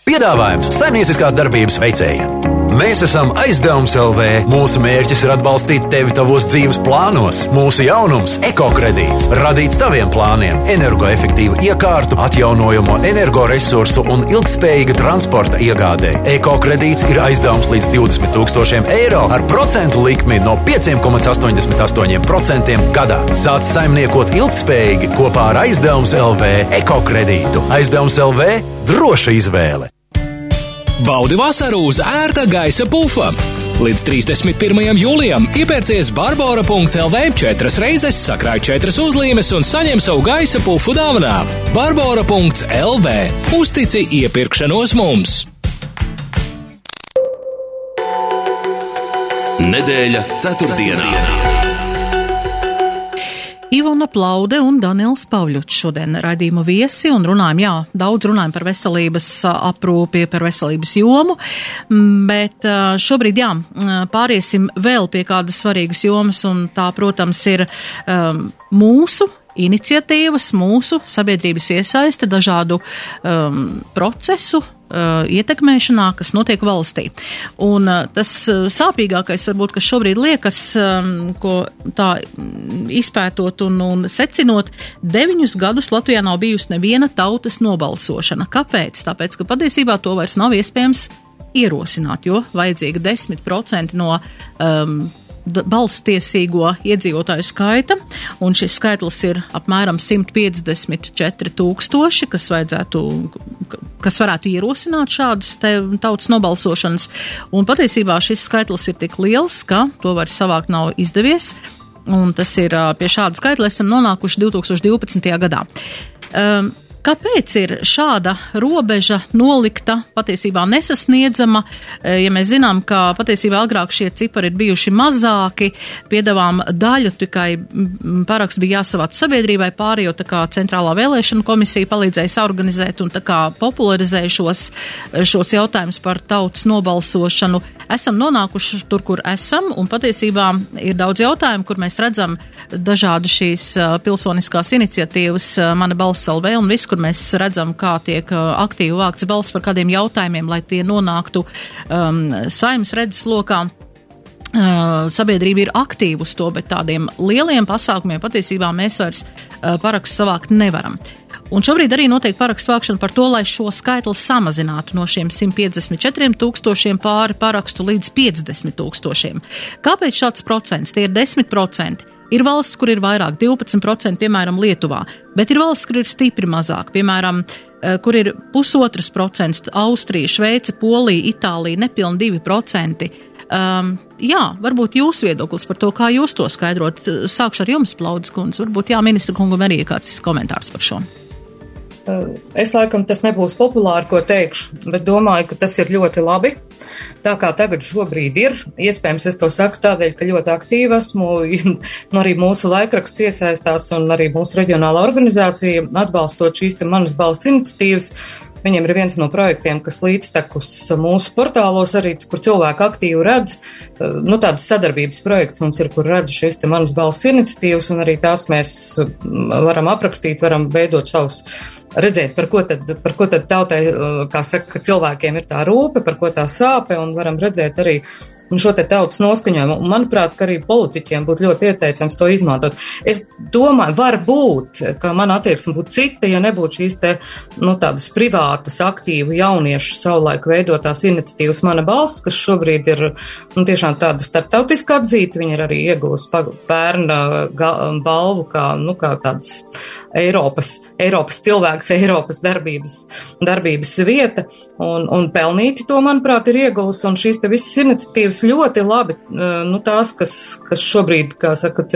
Piedāvājums saimnieciskās darbības veicējiem. Mēs esam aizdevums LV. Mūsu mērķis ir atbalstīt tevi tavos dzīves plānos. Mūsu jaunums - ekokredīts, radīts taviem plāniem, energoefektīvu iekārtu, atjaunojumu energoresursu un ilgspējīga transporta iegādē. Ekokredīts ir aizdevums līdz 20 000 eiro ar procentu likmi no 5,88% gadā. Sāc saimniekot ilgspējīgi kopā ar aizdevums LV ekokredītu. Aizdevums LV - droša izvēle! Baudi vasaru uz ērta gaisa pufa! Līdz 31. jūlijam iepērcies Barbara.CLV četras reizes, sakrāj četras uzlīmes un saņem savu gaisa pufu dāvanā. Barbara.CLV Uztici iepirkšanos mums! Nedēļa ceturtdienā. Ivona Plaude un Daniels Pavļuts šodien raidījumu viesi un runājam, jā, daudz runājam par veselības aprūpi, par veselības jomu, bet šobrīd, jā, pāriesim vēl pie kādas svarīgas jomas un tā, protams, ir um, mūsu iniciatīvas, mūsu sabiedrības iesaiste dažādu um, procesu uh, ietekmēšanā, kas notiek valstī. Un uh, tas uh, sāpīgākais, varbūt, kas šobrīd liekas, um, ko tā izpētot un, un secinot, deviņus gadus Latvijā nav bijusi neviena tautas nobalsošana. Kāpēc? Tāpēc, ka patiesībā to vairs nav iespējams ierosināt, jo vajadzīga 10% no um, balstiesīgo iedzīvotāju skaita, un šis skaitlis ir apmēram 154 tūkstoši, kas kas varētu ierosināt šādas tautas nobalsošanas, un patiesībā šis skaitlis ir tik liels, ka to var savākt nav izdevies, un tas ir pie šāda skaitļa esam nonākuši 2012. gadā. Um, Kāpēc ir šāda robeža nolikta, patiesībā nesasniedzama, ja mēs zinām, ka patiesībā agrāk šie cipari ir bijuši mazāki, piedāvām daļu tikai paraksts bija jāsavāc sabiedrībai, pārējo tā kā centrālā vēlēšana komisija palīdzēja organizēt un tā kā popularizēja šos, šos jautājumus par tautas nobalsošanu. Esam nonākuši tur, kur esam, un patiesībā ir daudz jautājumu, kur mēs redzam dažādu šīs pilsoniskās iniciatīvas, mana balss LV un viss, kur mēs redzam, kā tiek aktīvi vākts balss par kādiem jautājumiem, lai tie nonāktu um, saimnes redzes lokā. Uh, sabiedrība ir aktīva uz to, bet tādiem lieliem pasākumiem patiesībā mēs vairs uh, parakstu savākt nevaram. Un šobrīd arī notiek parakstu vākšana par to, lai šo skaitli samazinātu no šiem 154 tūkstošiem pāri parakstu līdz 50 tūkstošiem. Kāpēc šāds procents? Tie ir 10%. Ir valsts, kur ir vairāk, 12%, piemēram, Lietuvā, bet ir valsts, kur ir stipri mazāk, piemēram, kur ir pusotras procents - Austrija, Šveice, Polija, Itālija, nepilni 2%. Um, jā, varbūt jūsu viedoklis par to, kā jūs to skaidrot. Sākšu ar jums, Plaudas kundze. Varbūt jā, ministra kungam arī ir kāds komentārs par šo. Es laikam tas nebūs populāri, ko teikšu, bet domāju, ka tas ir ļoti labi. Tā kā tagad šobrīd ir, iespējams, es to saku tādēļ, ka ļoti aktīvi esmu, un *laughs* arī mūsu laikraksts iesaistās, un arī mūsu reģionāla organizācija atbalstot šīs te manas balss iniciatīvas. Viņiem ir viens no projektiem, kas līdztekus mūsu portālos arī, kur cilvēki aktīvi redz, nu, tādas sadarbības projekts mums ir, kur redz šīs te manas balss iniciatīvas, un arī tās mēs varam aprakstīt, varam veidot savus redzēt, par ko tad, par ko tad tautai, kā saka, cilvēkiem ir tā rūpe, par ko tā sāpe, un varam redzēt arī šo te tautas noskaņojumu. Un, manuprāt, arī politiķiem būtu ļoti ieteicams to izmantot. Es domāju, varbūt, ka mana attieksme būtu cita, ja nebūtu šīs te, nu, tādas privātas, aktīvu jauniešu savulaik veidotās iniciatīvas Mana balss, kas šobrīd ir, nu, tiešām tāda starptautiska atzīta. Viņi ir arī iegūst bērna balvu kā, nu, kā tāds Eiropas, Eiropas cilvēks, Eiropas darbības, darbības vieta, un, un pelnīti to, manuprāt, ir ieguvusi, un šīs te visas iniciatīvas ļoti labi, nu, tās, kas, kas šobrīd, kā saka,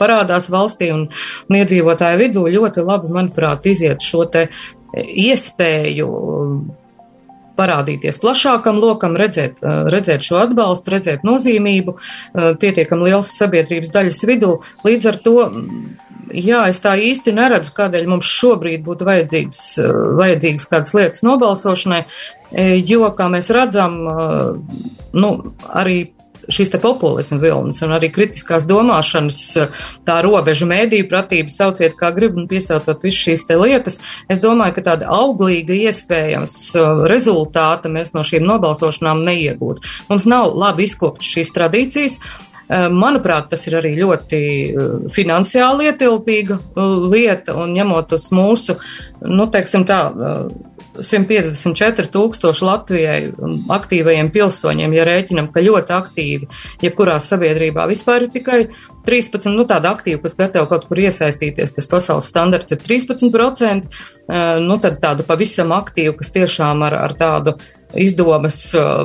parādās valstī un, un iedzīvotāju vidū, ļoti labi, manuprāt, iziet šo te iespēju parādīties plašākam lokam, redzēt, redzēt šo atbalstu, redzēt nozīmību pietiekam liels sabiedrības daļas vidū. Līdz ar to jā, es tā īsti neredzu, kādēļ mums šobrīd būtu vajadzīgs, eh, vajadzīgas kādas lietas nobalsošanai, eh, jo, kā mēs redzam, eh, nu, arī šīs te populisma vilnis un arī kritiskās domāšanas tā robeža mēdīju pratība, sauciet kā grib un piesaucot visu šīs te lietas, es domāju, ka tāda auglīga iespējams rezultāta mēs no šīm nobalsošanām neiegūtu. Mums nav labi izkoptas šīs tradīcijas. Eh, manuprāt, tas ir arī ļoti eh, finansiāli ietilpīga eh, lieta, un ņemot uz mūsu, nu, teiksim tā, 154 tūkstoši Latvijai aktīvajiem pilsoņiem, ja rēķinam, ka ļoti aktīvi, jebkurā sabiedrībā vispār ir tikai 13, nu tāda aktīva, kas gatava kaut kur iesaistīties, tas pasaules standarts ir 13%, nu tad tādu pavisam aktīvu, kas tiešām ar, ar tādu izdomas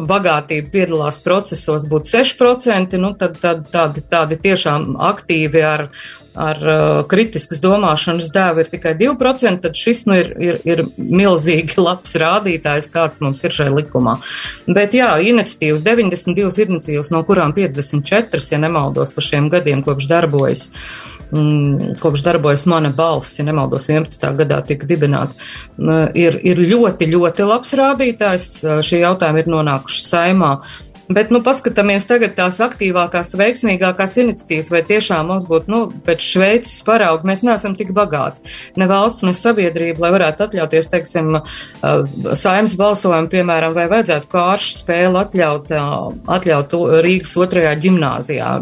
bagātību piedalās procesos būtu 6%, nu tad, tad tādi, tādi tiešām aktīvi ar, ar uh, kritiskas domāšanas dēvu ir tikai 2%, tad šis nu, ir, ir, ir milzīgi *laughs* labs rādītājs, kāds mums ir šai likumā. Bet jā, iniciatīvas, 92 iniciatīvas, no kurām 54, ja nemaldos par šiem gadiem, kopš darbojas. Mm, kopš darbojas mana balss, ja nemaldos, 11. gadā tika dibināta, mm, ir, ir ļoti, ļoti labs rādītājs. Šie jautājumi ir nonākuši saimā. Bet, nu, paskatāmies tagad tās aktīvākās, veiksmīgākās iniciatīvas, vai tiešām mums būtu, nu, pēc Šveices parauga, mēs neesam tik bagāti. Ne valsts, ne sabiedrība, lai varētu atļauties, teiksim, uh, saimnes balsojumu, piemēram, vai vajadzētu kāršu spēli atļaut, uh, atļaut Rīgas otrajā ģimnāzijā.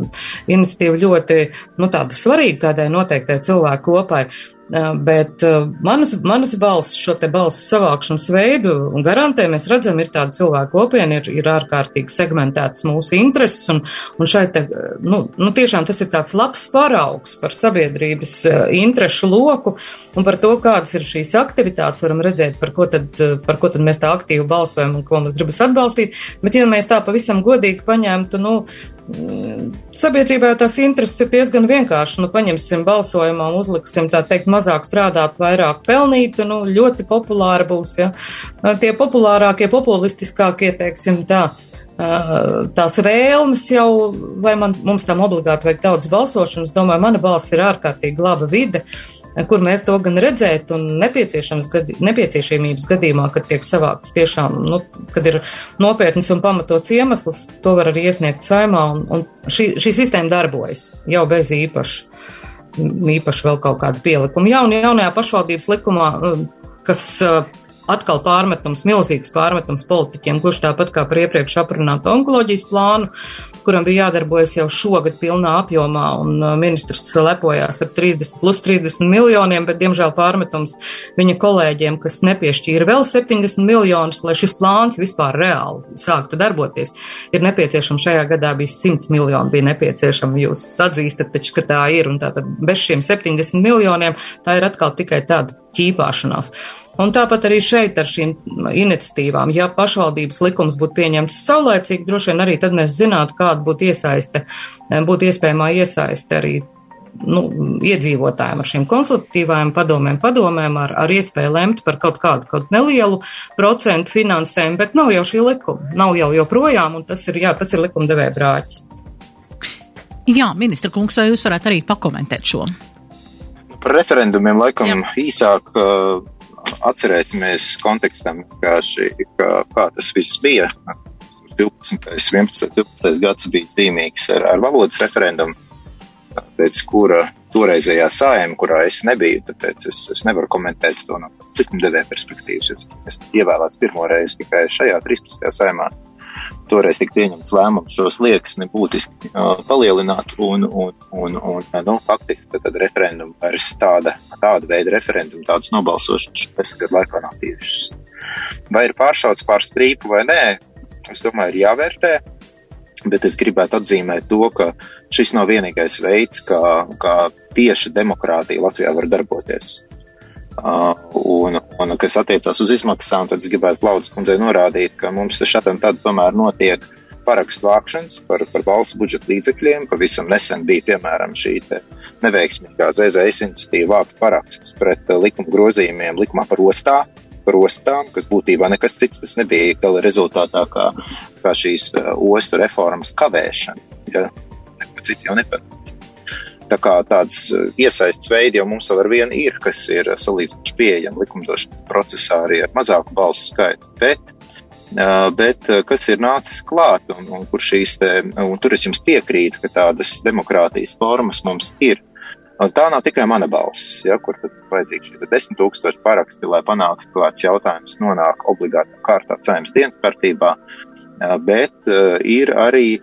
Iniciatīva ļoti, nu, tāda svarīga kādai noteiktai cilvēku kopai. Bet manas, manas balss, šo te balss savākšanas veidu un garantē, mēs redzam, ir tāda cilvēku kopiena, ir, ir ārkārtīgi segmentētas mūsu intereses, un, un šeit, te, nu, nu, tiešām tas ir tāds labs paraugs par sabiedrības interešu loku un par to, kādas ir šīs aktivitātes, varam redzēt, par ko tad, par ko tad mēs tā aktīvi balsojam un ko mums gribas atbalstīt, bet ja mēs tā pavisam godīgi paņemtu, nu, Sabiedrībā tās intereses ir diezgan vienkārši. Nu, paņemsim balsojumā uzliksim tā teikt mazāk strādāt, vairāk pelnīt. Nu, ļoti populāri būs. Ja? Tie populārākie, populistiskākie, teiksim tā. Tās vēlmes jau, vai man, mums tam obligāti vajag daudz balsošanas, domāju, mana balss ir ārkārtīgi laba vide. Uh, kur mēs to gan redzēt, un gadi, nepieciešamības gadījumā, kad tiek savākts tiešām, nu, kad ir nopietns un pamatots iemesls, to var arī iesniegt saimā, un, un šī, šī sistēma darbojas jau bez īpaša, īpaši vēl kaut kāda pielikuma. Jaun, jaunajā pašvaldības likumā, kas atkal pārmetums, milzīgs pārmetums politiķiem, kurš tāpat kā par iepriekš aprunātu onkoloģijas plānu, kuram bija jādarbojas jau šogad pilnā apjomā, un uh, ministrs lepojās ar 30 plus 30 miljoniem, bet, diemžēl, pārmetums viņa kolēģiem, kas nepiešķīra vēl 70 miljonus, lai šis plāns vispār reāli sāktu darboties, ir nepieciešams šajā gadā bija 100 miljoni, bija nepieciešama. Jūs atzīstat taču, ka tā ir, un tātad bez šiem 70 miljoniem tā ir atkal tikai tāda ķīpāšanās. Un tāpat arī šeit ar šīm iniciatīvām, ja pašvaldības likums būtu pieņemts saulēcīgi, droši vien arī tad mēs zinātu, kāda būtu iesaiste, būtu iespējamā iesaiste arī nu, iedzīvotājiem ar šīm konsultatīvajām padomēm, padomēm ar, ar iespēju lemt par kaut kādu kaut nelielu procentu finansējumu, bet nav jau šī likuma, nav jau joprojām, un tas ir, jā, tas ir likumdevēja brāķis. Jā, ministra kungs, vai jūs varētu arī pakomentēt šo? Par referendumiem laikam Jā. īsāk atcerēsimies kontekstam, kā, šī, kā, kā tas viss bija. 12. 11. 12. gads bija zīmīgs ar, ar valodas referendumu, pēc kura toreizējā sājuma, kurā es nebiju, tāpēc es, es nevaru komentēt to no likumdevēja perspektīvas. Es esmu ievēlēts pirmo reizi tikai šajā 13. sājumā. Toreiz tika pieņemts lēmums šos liekas nebūtiski uh, palielināt, un, un, un, un nu, faktiski tad, tad referendumu vairs tāda, tāda veida referendumu, tādas nobalsošanas desmit gadu laikā nav bijušas. Vai ir pāršauts pār strīpu vai nē, es domāju, ir jāvērtē bet es gribētu atzīmēt to, ka šis nav vienīgais veids, kā, kā tieši demokrātija Latvijā var darboties. Uh, un, un, kas attiecās uz izmaksām, tad es gribētu Plaudas kundzei norādīt, ka mums šeit un tad tomēr notiek parakstu vākšanas par, par valsts budžeta līdzekļiem. Pavisam nesen bija, piemēram, šī neveiksmīgā ZZS iniciatīva vākt parakstus pret uh, likuma grozījumiem likumā par ostā, par ostām, kas būtībā nekas cits tas nebija gala rezultātā kā, kā šīs uh, ostu reformas kavēšana. Ja? Neko citu jau nepanāca. Tā kā tāds uh, iesaists veidi jau mums vēl ar vienu ir, kas ir uh, salīdzinoši pieejami likumdošanas procesā arī ar mazāku balsu skaitu. Bet, uh, bet kas ir nācis klāt un, un kur te, un tur es jums piekrītu, ka tādas demokrātijas formas mums ir Un tā nav tikai mana balss, ja, kur tad vajadzīgi šie desmit tūkstoši paraksti, lai panāktu, ka kāds jautājums nonāk obligātā kārtā saimnes dienas kārtībā, bet ir arī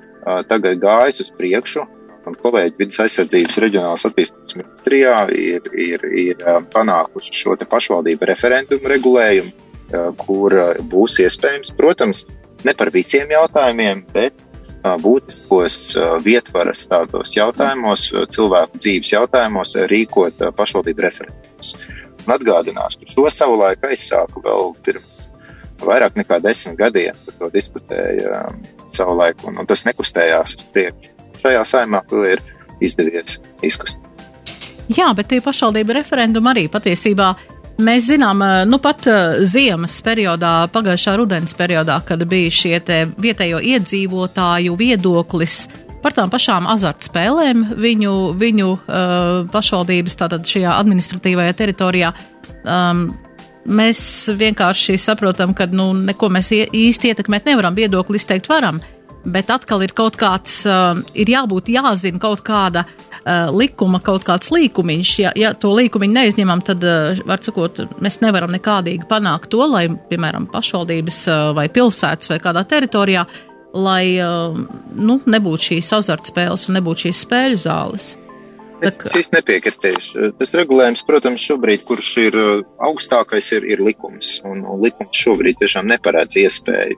tagad gājis uz priekšu, un kolēģi vidas aizsardzības reģionālās attīstības ministrijā ir, ir, ir panākuši šo pašvaldību referendumu regulējumu, kur būs iespējams, protams, ne par visiem jautājumiem, bet būtiskos vietvaras tādos jautājumos, cilvēku dzīves jautājumos rīkot pašvaldību referendumus. Un atgādināšu, ka šo savu laiku aizsāku vēl pirms vairāk nekā desmit gadiem, par to diskutēja savu laiku, un, un tas nekustējās uz priekšu. Šajā saimā to ir izdevies izkustēt. Jā, bet tie pašvaldību referendumi arī patiesībā Mēs zinām, nu pat ziemas periodā, pagājušā rudens periodā, kad bija šie vietējo iedzīvotāju viedoklis par tām pašām azartspēlēm viņu, viņu uh, pašvaldības, tātad šajā administratīvajā teritorijā. Um, mēs vienkārši saprotam, ka nu, neko mēs īsti ietekmēt nevaram, viedokli izteikt varam, bet atkal ir kaut kāds, uh, ir jābūt jāzina kaut kāda uh, likuma, kaut kāds līkumiņš. Ja, ja to līkumiņu neizņemam, tad, uh, var sakot, mēs nevaram nekādīgi panākt to, lai, piemēram, pašvaldības uh, vai pilsētas vai kādā teritorijā, lai uh, nu, nebūtu šīs azartspēles un nebūtu šīs spēļu zāles. Es īsti nepiekritīšu. Tas regulējums, protams, šobrīd, kurš ir augstākais, ir, ir likums. Un, un likums šobrīd tiešām neparādz iespēju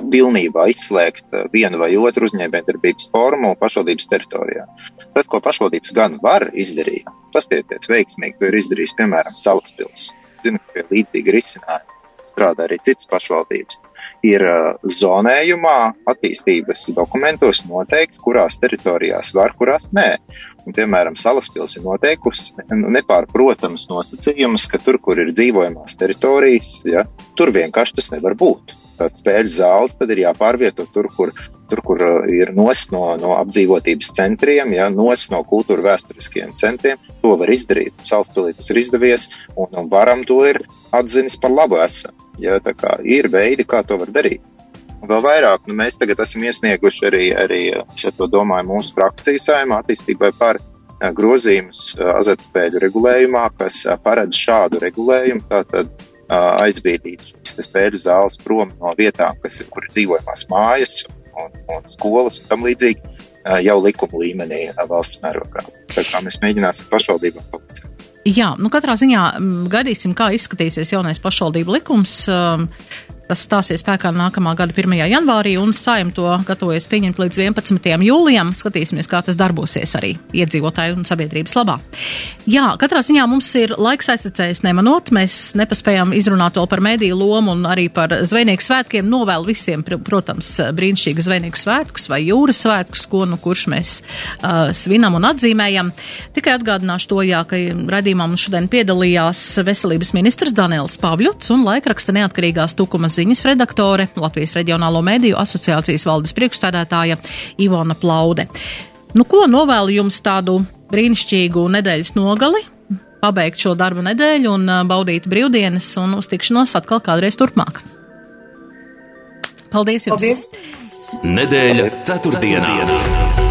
pilnībā izslēgt vienu vai otru uzņēmējdarbības formu pašvaldības teritorijā. Tas, ko pašvaldības gan var izdarīt, paskatieties veiksmīgi, ko ir izdarījis piemēram Salaspils. Zinu, ka pie līdzīga risinājuma strādā arī citas pašvaldības. Ir zonējumā, attīstības dokumentos noteikti, kurās teritorijās var, kurās nē. Un, piemēram, Salaspils ir noteikusi nepārprotams nosacījums, ka tur, kur ir dzīvojamās teritorijas, ja, tur vienkārši tas nevar būt spēļu zāles, tad ir jāpārvieto tur, kur, tur, kur uh, ir nos no, no apdzīvotības centriem, ja, nos no kultūra vēsturiskiem centriem. To var izdarīt. Salaspilī tas ir izdevies, un, un varam to ir atzinis par labu esam. Ja, tā kā ir veidi, kā to var darīt. Un vēl vairāk, nu, mēs tagad esam iesnieguši arī, arī es to domāju, mūsu frakcijas saimā attīstībai par uh, grozījumus uh, azartspēļu regulējumā, kas paredz šādu regulējumu. Tātad aizbīdīt šīs spēļu zāles prom no vietām, kas ir, kur ir dzīvojamās mājas un, un skolas un tam līdzīgi jau likuma līmenī valsts mērogā. Tā kā mēs mēģināsim pašvaldībām palīdzēt. Jā, nu katrā ziņā gaidīsim, kā izskatīsies jaunais pašvaldību likums. Tas stāsies spēkā nākamā gada 1. janvārī, un saim to gatavojas pieņemt līdz 11. jūlijam. Skatīsimies, kā tas darbosies arī iedzīvotāju un sabiedrības labā. Jā, katrā ziņā mums ir laiks aizsacējis nemanot. Mēs nepaspējām izrunāt vēl par mediju lomu un arī par zvejnieku svētkiem. Novēl visiem, protams, brīnišķīgu zvejnieku svētkus vai jūras svētkus, ko nu kurš mēs uh, svinam un atzīmējam. Tikai atgādināšu to, jā, ka redzījumā mums šodien piedalījās veselības ministrs Daniels Pavļots un laikraksta neatkarīgās tukumas ziņas redaktore, Latvijas Reģionālo mediju asociācijas valdes priekšstādātāja Ivona Plaude. Nu, ko novēlu jums tādu brīnišķīgu nedēļas nogali? pabeigt šo darba nedēļu un baudīt brīvdienas un uz tikšanos atkal kādreiz turpmāk. Paldies jums! Paldies! Nedēļa ceturtdienā.